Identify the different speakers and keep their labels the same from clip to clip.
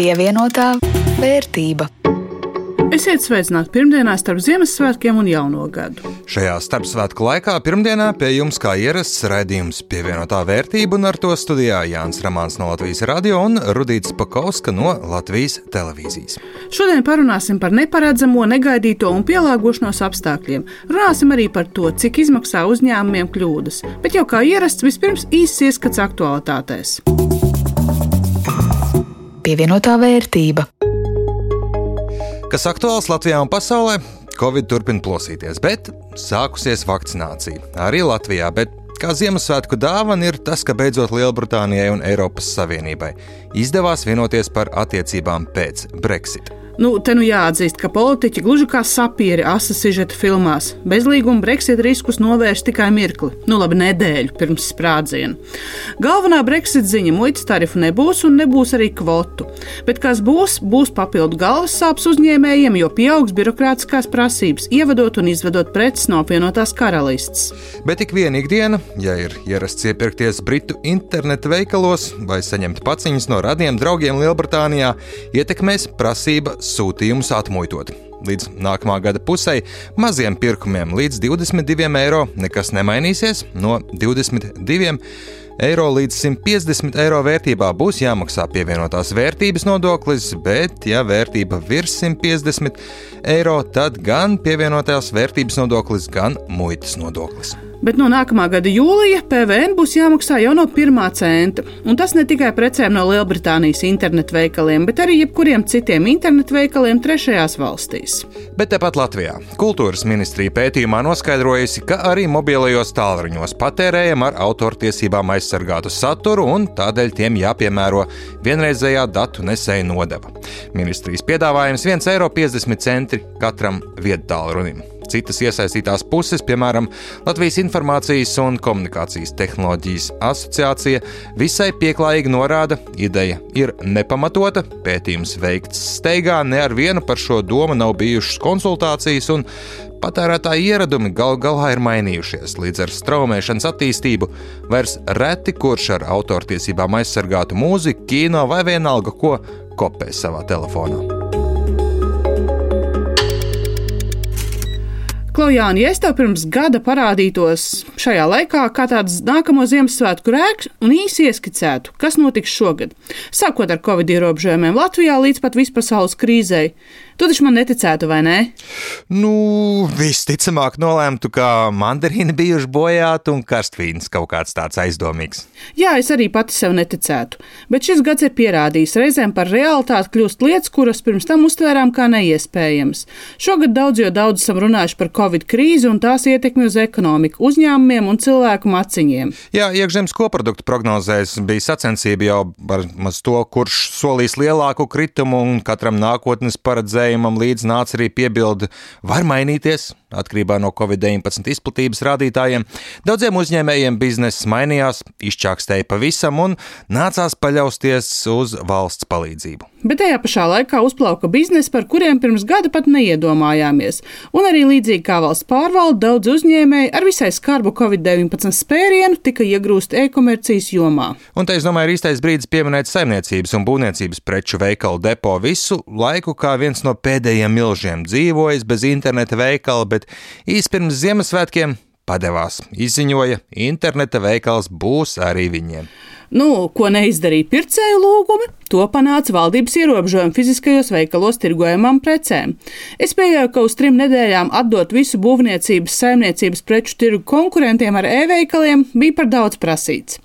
Speaker 1: Pievienotā vērtība.
Speaker 2: Esiet sveicināti pirmdienā starp Ziemassvētkiem un Jauno gadu.
Speaker 3: Šajā starpsvētku laikā pirmdienā pie jums kā ierasts raidījums pievienotā vērtība un ar to studijā Jānis Ramāns no Latvijas radio un Rudīts Pakauska no Latvijas televīzijas.
Speaker 2: Šodien parunāsim par neparedzamo, negaidīto un pielāgošanos apstākļiem. Runāsim arī par to, cik izmaksā uzņēmumiem kļūdas. Bet jau kā ierasts, vispirms īsts ieskats aktualitātēs.
Speaker 1: Pievienotā vērtība.
Speaker 3: Kas aktuāls Latvijā un pasaulē? Covid turpina plosīties, bet sākusies vakcinācija. Arī Latvijā, bet kā Ziemassvētku dāvana ir tas, ka beidzot Lielbritānijai un Eiropas Savienībai izdevās vienoties par attiecībām pēc Brexit.
Speaker 2: Nu, te nu jāatzīst, ka politiķi gluži kā sapieri asa sižeta filmās. Bezlīguma Brexit riskus novērš tikai mirkli, nu labi, nedēļu pirms sprādziena. Galvenā Brexit ziņa - muitas tarifu nebūs un nebūs arī kvotu. Bet kas būs, būs papildu galvas sāpes uzņēmējiem, jo pieaugs birokrātiskās prasības, ievedot un izvedot preces no apvienotās karalistes.
Speaker 3: Bet tik viena ikdiena, ja ir ierasts iepirkties Britu internetu veikalos vai saņemt paciņas no radiem draugiem Lielbritānijā, ietekmēs prasība sūtījumus atmuitot. Līdz nākamā gada pusē maziem pirkumiem līdz 22 eiro nekas nemainīsies. No 22 eiro līdz 150 eiro vērtībā būs jāmaksā pievienotās vērtības nodoklis, bet, ja vērtība virs 150 eiro, tad gan pievienotās vērtības nodoklis, gan muitas nodoklis.
Speaker 2: Bet no nākamā gada jūlija PVN būs jāmaksā jau no pirmā centa. Un tas ne tikai precēm no Lielbritānijas internetu veikaliem, bet arī jebkuriem citiem internetu veikaliem trešajās valstīs.
Speaker 3: Bet tepat Latvijā Kultūras ministrija pētījumā noskaidrojusi, ka arī mobilajos tālruņos patērējam ar autortiesībām aizsargātu saturu un tādēļ tiem jāpiemēro vienreizējā datu nesēja nodeva. Ministrijas piedāvājums 1,50 eiro katram viedtālrunim citas iesaistītās puses, piemēram, Latvijas Informācijas un komunikācijas tehnoloģijas asociācija, visai pieklājīgi norāda, ideja ir nepamatota, pētījums veikts steigā, ne ar vienu par šo domu nav bijušas konsultācijas, un Patērētāju ieradumi gal galā ir mainījušies. Līdz ar straumēšanas attīstību vairs reti kurš ar autortiesībām aizsargātu mūziku, kino vai vienalga ko kopē savā telefonā.
Speaker 2: Klaujāni, ja es tev pirms gada parādītos šajā laikā kā tāds nākamo Ziemassvētku rēks un īsi ieskicētu, kas notiks šogad, sākot ar Covid ierobežojumiem Latvijā līdz pat vispasaules krīzei, Tu taču man neticētu, vai ne?
Speaker 3: Nu, visticamāk, nolēmtu, ka mandarīni bijuši bojāti un karstvīns kaut kāds tāds aizdomīgs.
Speaker 2: Jā, es arī pati sev neticētu. Bet šis gads ir pierādījis, reizēm par realitāti kļūst lietas, kuras pirms tam uztvērām kā neiespējamas. Šogad daudz, jo daudz esam runājuši par Covid krīzi un tās ietekmi uz ekonomiku, uzņēmumiem un cilvēku maciņiem.
Speaker 3: Jā, iekšzemes koprodukta prognozēs bija sacensība jau par to, kurš solīs lielāku kritumu un katram nākotnes paredzēja vērtējumam līdz nāca arī piebilde, var mainīties atkarībā no Covid-19 izplatības rādītājiem. Daudziem uzņēmējiem bizness mainījās, izčākstēja pavisam un nācās paļausties uz valsts palīdzību.
Speaker 2: Bet tajā pašā laikā uzplauka biznesi, par kuriem pirms gada pat neiedomājāmies. Un arī līdzīgi kā valsts pārvalde, daudz uzņēmēji ar visai skarbu Covid-19 spērienu tika iegrūsti e-komercijas jomā.
Speaker 3: Un te es domāju, ir īstais brīdis pieminēt saimniecības un būvniecības preču veikalu depo visu laiku, kā viens no pēdējiem milžiem dzīvojis bez interneta veikala, bet īsi pirms Ziemassvētkiem padevās. Izziņoja, interneta veikals būs arī viņiem.
Speaker 2: Nu, ko neizdarīja pircēju lūgumi, to panāca valdības ierobežojumi fiziskajos veikalos tirgojamām precēm. Es pieļauju, ka uz trim nedēļām atdot visu būvniecības, saimniecības preču tirgu konkurentiem ar e-veikaliem bija par daudz prasīts.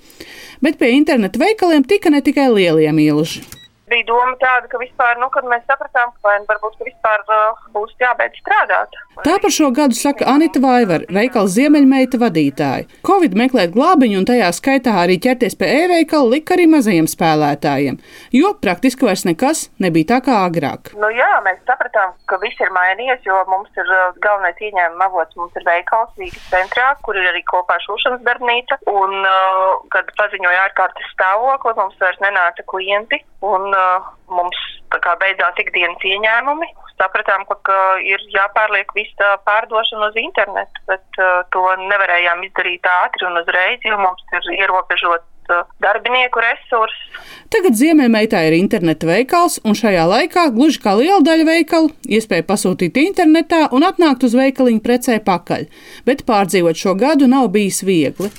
Speaker 2: Bet pie interneta veikaliem tika ne tikai lielie mīluži
Speaker 4: bija doma tāda, ka vispār, nu, kad mēs sapratām, ka varbūt ka vispār uh, būs jābeidz strādāt.
Speaker 2: Tā par šo gadu saka Anita Vaivar, veikala Ziemeļmeita vadītāja. Covid meklēt glābiņu un tajā skaitā arī ķerties pie e-veikala lika arī mazajiem spēlētājiem, jo praktiski vairs nekas nebija tā kā agrāk.
Speaker 4: Nu, jā, mēs sapratām, ka viss ir mainījies, jo mums ir uh, galvenais ieņēmuma avots, mums ir veikals Rīgas centrā, kur ir arī kopā šūšanas darbnīca, un, uh, kad paziņoja ārkārtas stāvokli, mums vairs nenāca klienti, un uh, mums kā, beidzās ikdienas ieņēmumi. Sapratām, ka, ka ir jāpārliek visa pārdošana uz internetu, bet uh, to nevarējām izdarīt ātri un uzreiz, jo mums ir ierobežota atjaunot darbinieku resursus.
Speaker 2: Tagad Ziemeļmeitā ir interneta veikals, un šajā laikā, gluži kā liela daļa veikalu, iespēja pasūtīt internetā un atnākt uz veikaliņu precē pakaļ, bet pārdzīvot šo gadu nav bijis viegli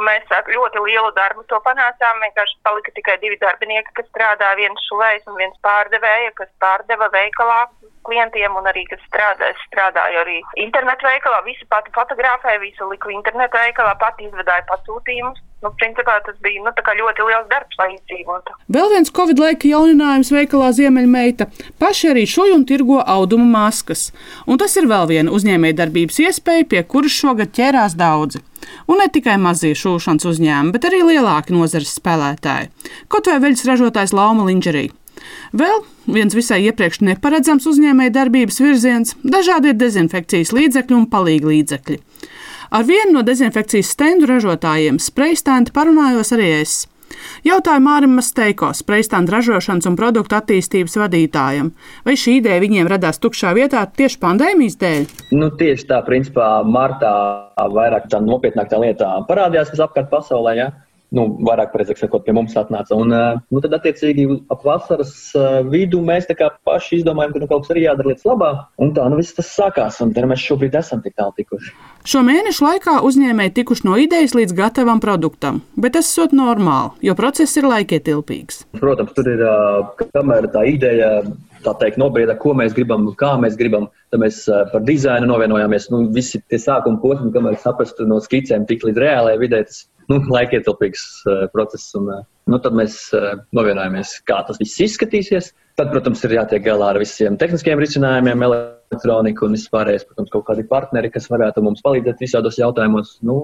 Speaker 4: mēs ļoti lielu darbu to panācām. Vienkārši palika tikai divi darbinieki, kas strādā, viens šulējs un viens pārdevēja, kas pārdeva veikalā klientiem un arī, kas strādā, strādāja arī internetu veikalā. Visu pati fotografēja, visu liku internetu veikalā, pati izvedāja pasūtījumus. Nu, principā tas bija nu, ļoti liels darbs, lai izdzīvotu.
Speaker 2: Vēl viens Covid laika jauninājums veikalā Ziemeļmeita. Paši arī šuj un tirgo auduma maskas. Un tas ir vēl viena uzņēmējdarbības iespēja, pie kuras šogad ķērās daudzi. Un ne tikai mazie šūšanas uzņēmumi, bet arī lielāki nozares spēlētāji. Kaut vai veļas ražotājs Lauma Linģerija. Vēl viens visai iepriekš neparedzams uzņēmēja darbības virziens - dažādi dezinfekcijas līdzekļi un palīgi līdzekļi. Ar vienu no dezinfekcijas stendu ražotājiem sprejstanti parunājos arī es. Jautāju Mārim Masteiko, sprejstantu ražošanas un produktu attīstības vadītājam, vai šī ideja viņiem radās tukšā vietā tieši pandēmijas dēļ?
Speaker 5: Nu, tieši tā, principā, martā vairāk tā nopietnāk tā lieta parādījās, kas apkārt pasaulē. Ja? Nu, vairāk, precīzāk sakot, pie mums atnāca. Un, nu, tad, attiecīgi, ap vasaras vidu mēs paši izdomājām, ka nu, kaut kas arī jādara lietas labā. Un tā, nu, viss tas sākās, un tur mēs šobrīd esam tik tālu tikuši.
Speaker 2: Šo mēnešu laikā uzņēmēji tikuši no idejas līdz gatavam produktam, bet tas ir normāli, jo process ir laikietilpīgs.
Speaker 5: Protams, tur ir kamēr tā ideja tā teikt, nobrieda, ko mēs gribam, kā mēs gribam. Tad mēs par dizainu novienojāmies. Nu, visi tie sākuma posmi, kamēr saprastu no skicēm, tik līdz reālajai vidē, tas nu, laikietilpīgs uh, process. Un, uh, nu, tad mēs uh, novienojāmies, kā tas viss izskatīsies. Tad, protams, ir jātiek galā ar visiem tehniskiem risinājumiem, elektroniku un vispārējais, protams, kaut kādi partneri, kas varētu mums palīdzēt visādos jautājumos. Nu,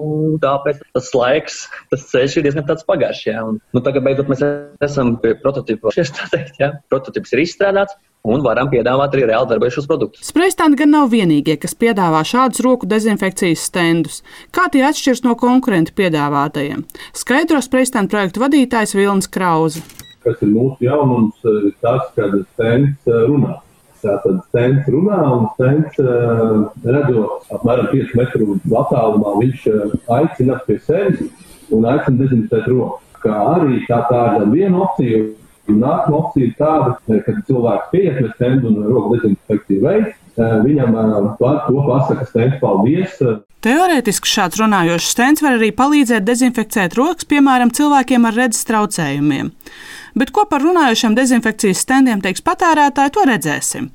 Speaker 5: tāpēc tas laiks, tas ceļš ir diezgan tāds pagājušs. Ja? Un, nu, tagad beidzot mēs esam pie prototypa. Prototyps ir izstrādāts un varam piedāvāt arī reāli darbojušos produktus.
Speaker 2: Spreistāni gan nav vienīgie, kas piedāvā šādus roku dezinfekcijas stendus. Kā tie atšķiras no konkurentu piedāvātajiem? Skaidro Spreistāna projektu vadītājs Vilnis Krauze.
Speaker 6: Kas ir mūsu jaunums, ir tas, ka stends eh, runā. Tātad stends runā un stends uh, redzot apmēram 5 metru attālumā, viņš uh, aicina pie sevis un aicina dezinficēt roku. Kā arī tā, tā ir viena opcija, Nākamā opcija ir tāda, kad cilvēks pieiet pie stenda un roku dezinfekciju veids. Viņam par to pasaka stends paldies.
Speaker 2: Teorētiski šāds runājošs stends var arī palīdzēt dezinficēt rokas, piemēram, cilvēkiem ar redzes traucējumiem bet ko par runājošiem dezinfekcijas standiem teiks patērētāji, to redzēsim.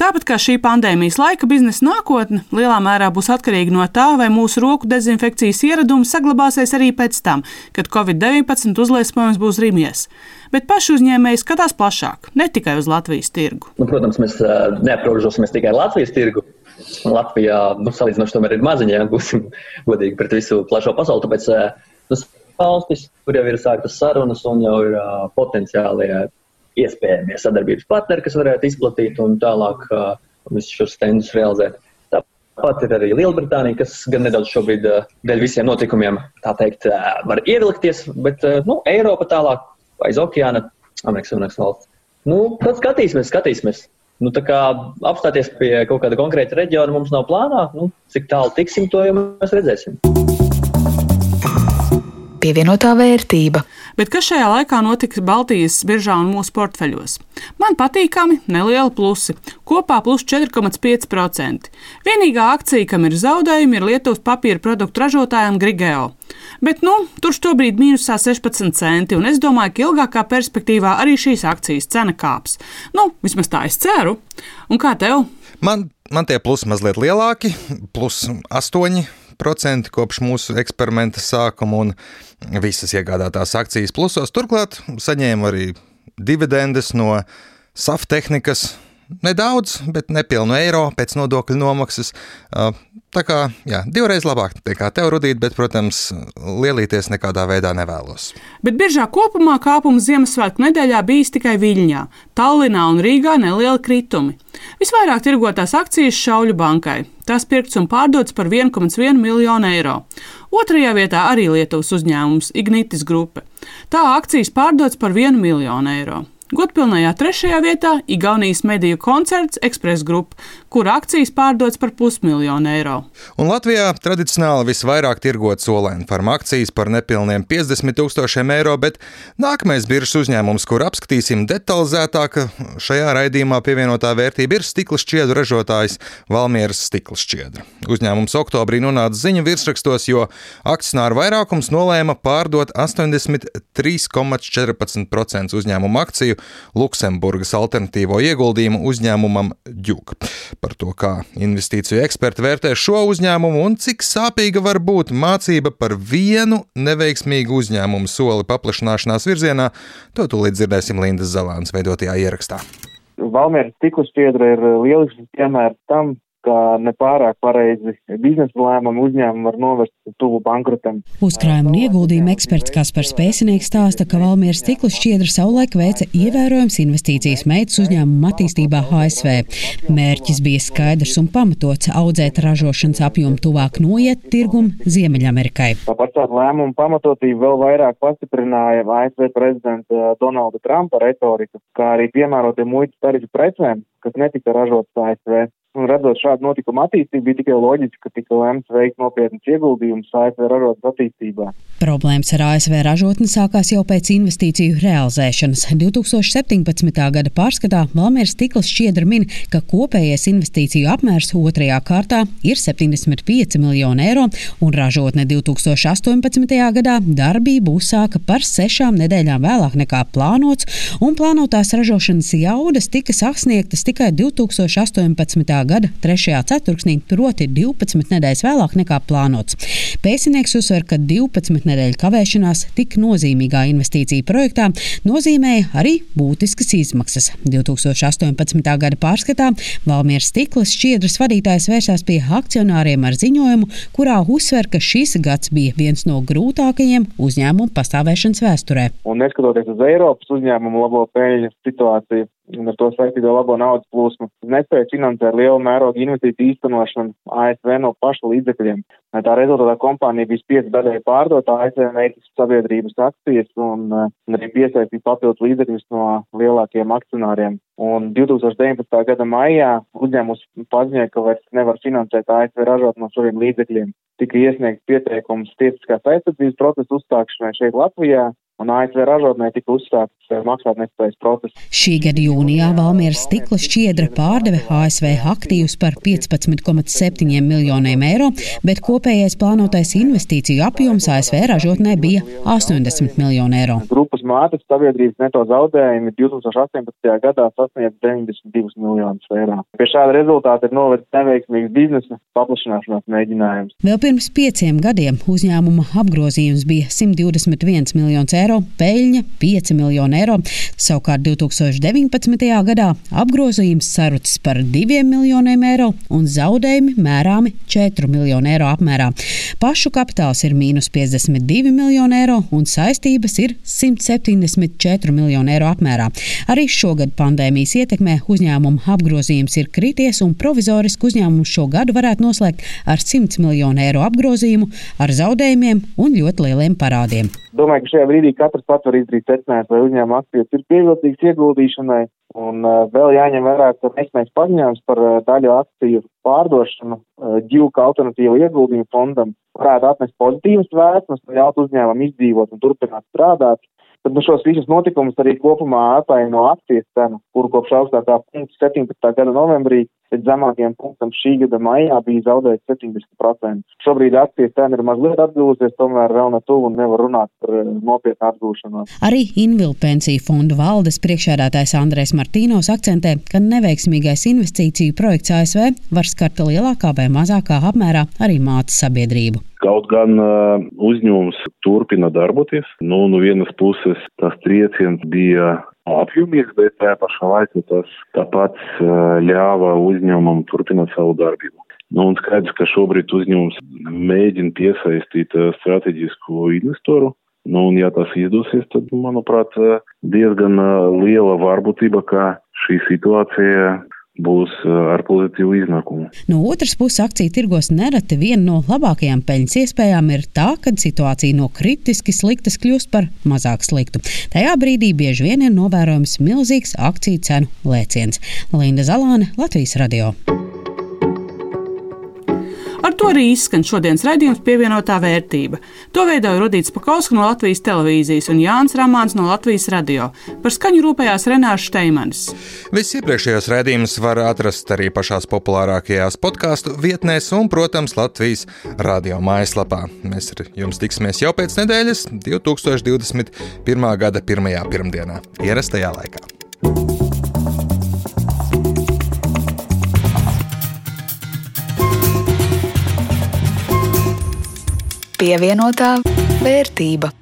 Speaker 2: Tāpat kā šī pandēmijas laika biznesa nākotne lielā mērā būs atkarīga no tā, vai mūsu roku dezinfekcijas ieradumi saglabāsies arī pēc tam, kad Covid-19 uzliesmojums būs rimies. Bet paši uzņēmēji skatās plašāk, ne tikai uz Latvijas tirgu.
Speaker 5: Nu, protams, mēs neaprobežosimies tikai ar Latvijas tirgu. Latvijā nu, salīdzinoši tomēr ir maziņa, ja būsim godīgi pret visu plašo pasauli. Tāpēc nu, valstis, kur jau ir sāktas sarunas un jau ir uh, potenciālie iespējamie sadarbības partneri, kas varētu izplatīt un tālāk uh, visus šos stendus realizēt. Tāpat ir arī Lielbritānija, kas gan nedaudz šobrīd uh, dēļ visiem notikumiem, tā teikt, uh, var ievilkties, bet uh, nu, Eiropa tālāk aiz okeāna, Amerikas Savienotās valsts. Nu, tad skatīsimies, skatīsimies. Nu, apstāties pie kaut kāda konkrēta reģiona mums nav plānā, nu, cik tālu tiksim, to jau mēs redzēsim
Speaker 1: pievienotā vērtība.
Speaker 2: Bet kas šajā laikā notika Baltijas biržā un mūsu portfeļos? Man patīkami nelieli plusi, kopā plus 4,5%. Vienīgā akcija, kam ir zaudējumi, ir Lietuvas papīra produktu ražotājiem Grigeo. Bet nu, tur šobrīd mīnusā 16 centi, un es domāju, ka ilgākā perspektīvā arī šīs akcijas cena kāps. Nu, vismaz tā es ceru. Un kā tev?
Speaker 3: Man, man tie plusi mazliet lielāki, plus 8 procenti kopš mūsu eksperimenta sākuma un visas iegādātās akcijas plusos. Turklāt saņēmu arī dividendes no SAF tehnikas. Nedaudz, bet nepilnu eiro pēc nodokļu nomaksas. Tā kā jā, divreiz labāk nekā tev rudīt, bet, protams, lielīties nekādā veidā nevēlos.
Speaker 2: Bet biržā kopumā kāpums Ziemassvētku nedēļā bijis tikai Viļņā, Tallinā un Rīgā nelieli kritumi. Visvairāk tirgotās akcijas Šauļu bankai. Tās pirkts un pārdots par 1,1 miljonu eiro. Otrajā vietā arī Lietuvas uzņēmums Ignitis Grupe. Tā akcijas pārdots par 1 miljonu eiro. Godpilnajā trešajā vietā Igaunijas mediju koncerts Express Group, kur akcijas pārdotas par pusmiljonu eiro.
Speaker 3: Un Latvijā tradicionāli visvairāk tirgot solēnu farmu akcijas par nepilniem 50 tūkstošiem eiro, bet nākamais biržas uzņēmums, kur apskatīsim detalizētāk, šajā raidījumā pievienotā vērtība ir stikla šķiedru ražotājs Valmieras stikla šķiedra. Uzņēmums oktobrī nonāca ziņu virsrakstos, jo akcionāru vairākums nolēma pārdot 83,14% uzņēmuma akciju Luksemburgas alternatīvo ieguldījumu uzņēmumam Djuk. Par to, kā investīciju eksperti vērtē šo uzņēmumu un cik sāpīga var būt mācība par vienu neveiksmīgu uzņēmumu soli paplašināšanās virzienā, to tūlīt dzirdēsim Lindas Zalānas veidotajā ierakstā.
Speaker 7: Valmieras stikla šķiedra ir lielisks piemērs tam, nepārāk pareizi biznesa lēmumi uzņēmumi var novest tuvu bankrotam.
Speaker 8: Uzkrājuma un ieguldījuma eksperts Kaspars Pēcinieks stāsta, ka Valmieras stikla šķiedra savulaik veica ievērojams investīcijas meitas uzņēmuma attīstībā ASV. Mērķis bija skaidrs un pamatots audzēt ražošanas apjomu tuvāk noiet tirgumu Ziemeļamerikai.
Speaker 7: Tāpat tādu lēmumu pamatotību vēl vairāk pastiprināja ASV prezidenta Donalda Trumpa retorika, kā arī piemērotie muitas tarifu precēm, kas netika ražotas ASV. Un redzot šādu notikumu attīstību, bija tikai loģiski, ka tika lemts veikt nopietnas ieguldījumus ASV ražotnes attīstībā.
Speaker 8: Problēmas ar ASV ražotni sākās jau pēc investīciju realizēšanas. 2017. gada pārskatā Valmieras stikls šķiedra min, ka kopējais investīciju apmērs otrajā kārtā ir 75 miljoni eiro, un ražotne 2018. gadā darbību uzsāka par sešām nedēļām vēlāk nekā plānots, un plānotās ražošanas jaudas tika sasniegtas tikai 2018 gada 3. Ceturksnī, proti 12 nedēļas vēlāk nekā plānots. Pēcinieks uzsver, ka 12 nedēļu kavēšanās tik nozīmīgā investīcija projektā nozīmēja arī būtiskas izmaksas. 2018. gada pārskatā Valmieras stiklas šķiedras vadītājs vērsās pie akcionāriem ar ziņojumu, kurā uzsver, ka šis gads bija viens no grūtākajiem uzņēmumu pastāvēšanas vēsturē.
Speaker 7: Un neskatoties uz Eiropas uzņēmumu labo peļņas situāciju, un ar to saistīto labo naudas plūsmu, nespēja finansēt lielu mērogu investīciju īstenošanu ASV no paša līdzekļiem. Tā rezultātā kompānija bija spiesta daļai pārdot ASV meitas sabiedrības akcijas un, un arī piesaistīt papildus līdzekļus no lielākiem akcionāriem. Un 2019. gada maijā uzņēmums paziņoja, ka vairs nevar finansēt ASV ražot no saviem līdzekļiem. Tika iesniegts pieteikums tiesiskās aizsardzības procesa uzstākšanai šeit Latvijā, un ASV ražotnē tika uzsākts maksātnespējas process.
Speaker 8: Šī gada jūnijā Valmieras stikla šķiedra pārdeve ASV aktīvus par 15,7 miljoniem eiro, bet kopējais plānotais investīciju apjoms ASV ražotnē bija 80 miljoni eiro.
Speaker 7: Grupas mātes sabiedrības neto zaudējumi 2018. gadā sasniedz 92 miljonus eiro. Pie šāda rezultāta ir novedis neveiksmīgs biznesa paplašināšanās mēģinājums.
Speaker 8: Vēl pirms pieciem gadiem uzņēmuma apgrozījums bija 121 miljonus eiro eiro, peļņa 5 miljoni eiro. Savukārt 2019. gadā apgrozījums sarucis par 2 miljoniem eiro un zaudējumi mērāmi 4 miljonu eiro apmērā. Pašu kapitāls ir mīnus 52 miljoni eiro un saistības ir 174 miljoni eiro apmērā. Arī šogad pandēmijas ietekmē uzņēmuma apgrozījums ir krities un provizoriski uzņēmums šo gadu varētu noslēgt ar 100 miljonu eiro apgrozījumu, ar zaudējumiem un ļoti lieliem parādiem.
Speaker 7: Domāju, ka šajā brīdī katrs pats var izdarīt secinājumu, vai uzņēmuma akcijas ir pievilcīgas ieguldīšanai. Un uh, vēl jāņem vērā, ka nesenais paziņojums par uh, daļu akciju pārdošanu uh, ģilka alternatīvu ieguldījumu fondam varētu atnest pozitīvas vēsmas, ļaut uzņēmumam izdzīvot un turpināt strādāt. Tad nu, šos visus notikumus arī kopumā ataino akcijas cena, kuru kopš augstākā punkta 17. gada novembrī līdz zemākajam punktam šī gada maijā bija zaudējis 70%. Šobrīd akcijas cena ir mazliet atgūsies, tomēr vēl ne tuvu un nevar runāt par eh, nopietnu atgūšanos.
Speaker 8: Arī Invilu pensiju fondu valdes priekšēdātājs Andrēs Martīnos akcentē, ka neveiksmīgais investīciju projekts ASV var skart lielākā vai mazākā apmērā arī mātes sabiedrību.
Speaker 9: Kaut gan uh, uzņēmums turpina darboties, nu, no vienas puses tas trieciens bija apjomīgs, bet tajā pašā laikā tas tāpat ļāva uzņēmumam turpināt savu darbību. Nu, un skaidrs, ka šobrīd uzņēmums mēģina piesaistīt strateģisku investoru. Nu, un ja tas izdosies, tad, manuprāt, diezgan liela varbūtība, ka šī situācija būs ar pozitīvu iznākumu.
Speaker 8: No otras puses, akciju tirgos nereti viena no labākajām peļņas iespējām ir tā, kad situācija no kritiski sliktas kļūst par mazāk sliktu. Tajā brīdī bieži vien ir novērojams milzīgs akciju cenu lēciens. Linda Zalāne, Latvijas radio.
Speaker 2: Ar to arī izskan šodienas raidījums pievienotā vērtība. To veidoja Rudīts Pakausks no Latvijas televīzijas un Jānis Ramāns no Latvijas radio. Par skaņu rūpējās Renārs Steimanis.
Speaker 3: Viss iepriekšējos raidījumus var atrast arī pašās populārākajās podkāstu vietnēs un, protams, Latvijas radio mājaslapā. Mēs ar jums tiksimies jau pēc nedēļas, 2021. gada 1. pirmdienā, ierastajā laikā.
Speaker 1: Pievienotā vērtība.